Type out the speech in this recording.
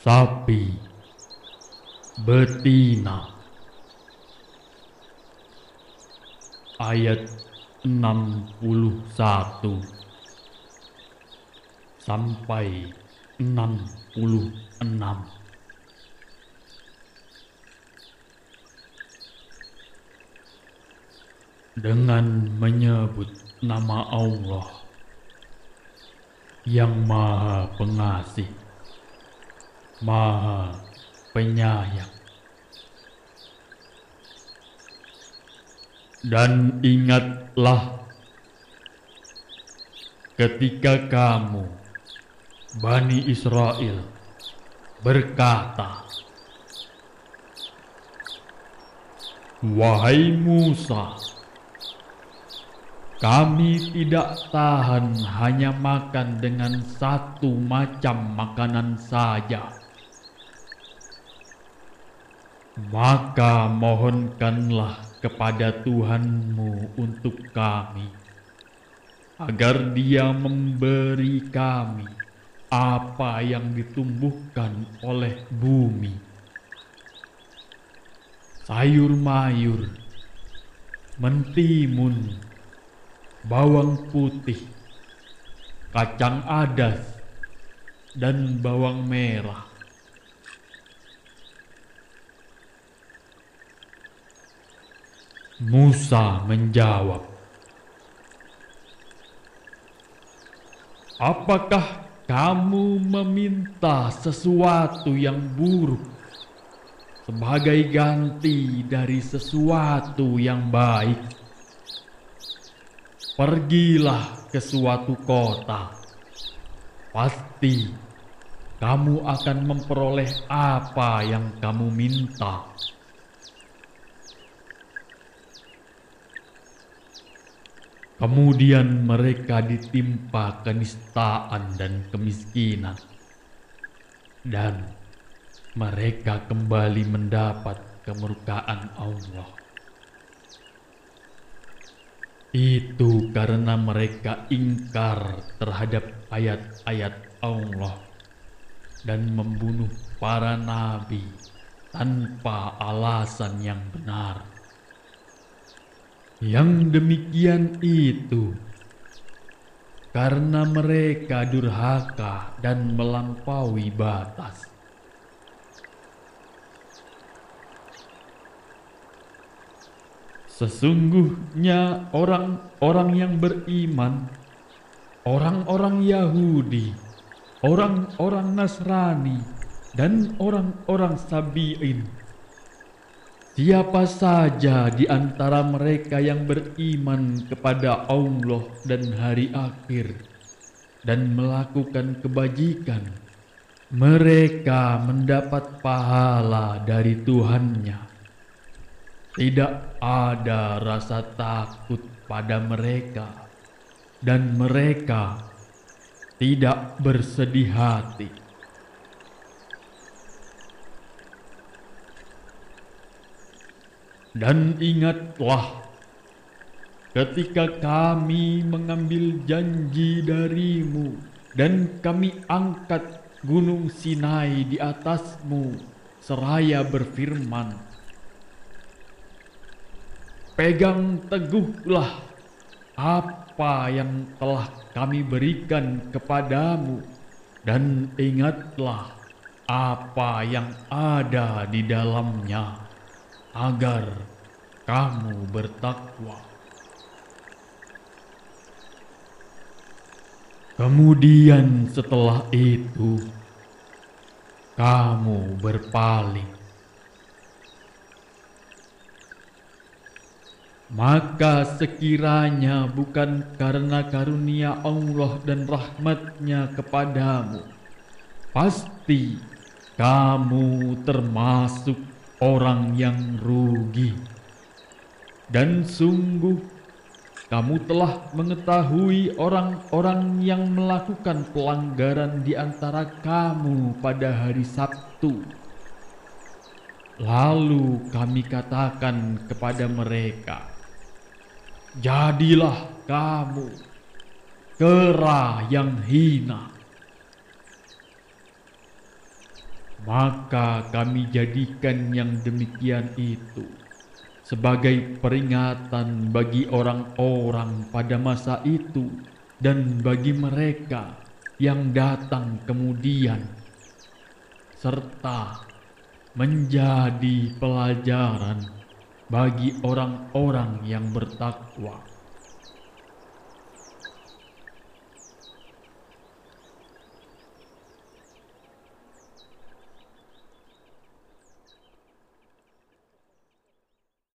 sapi. Betina. Ayat 61 sampai 66 dengan menyebut nama Allah yang Maha Pengasih, Maha Penyayang. Dan ingatlah ketika kamu, Bani Israel, berkata, Wahai Musa, kami tidak tahan hanya makan dengan satu macam makanan saja. Maka mohonkanlah kepada Tuhanmu untuk kami, agar Dia memberi kami apa yang ditumbuhkan oleh bumi, sayur mayur, mentimun, bawang putih, kacang adas, dan bawang merah. Musa menjawab, "Apakah kamu meminta sesuatu yang buruk sebagai ganti dari sesuatu yang baik? Pergilah ke suatu kota, pasti kamu akan memperoleh apa yang kamu minta." Kemudian mereka ditimpa kenistaan dan kemiskinan. Dan mereka kembali mendapat kemurkaan Allah. Itu karena mereka ingkar terhadap ayat-ayat Allah dan membunuh para nabi tanpa alasan yang benar. Yang demikian itu karena mereka durhaka dan melampaui batas. Sesungguhnya orang-orang yang beriman, orang-orang Yahudi, orang-orang Nasrani, dan orang-orang Sabi'in Siapa saja di antara mereka yang beriman kepada Allah dan hari akhir dan melakukan kebajikan, mereka mendapat pahala dari Tuhannya. Tidak ada rasa takut pada mereka, dan mereka tidak bersedih hati. Dan ingatlah ketika kami mengambil janji darimu dan kami angkat gunung Sinai di atasmu seraya berfirman Pegang teguhlah apa yang telah kami berikan kepadamu dan ingatlah apa yang ada di dalamnya agar kamu bertakwa. Kemudian setelah itu, kamu berpaling. Maka sekiranya bukan karena karunia Allah dan rahmatnya kepadamu, pasti kamu termasuk orang yang rugi. Dan sungguh kamu telah mengetahui orang-orang yang melakukan pelanggaran di antara kamu pada hari Sabtu. Lalu kami katakan kepada mereka, Jadilah kamu kera yang hina maka kami jadikan yang demikian itu sebagai peringatan bagi orang-orang pada masa itu dan bagi mereka yang datang kemudian, serta menjadi pelajaran bagi orang-orang yang bertakwa.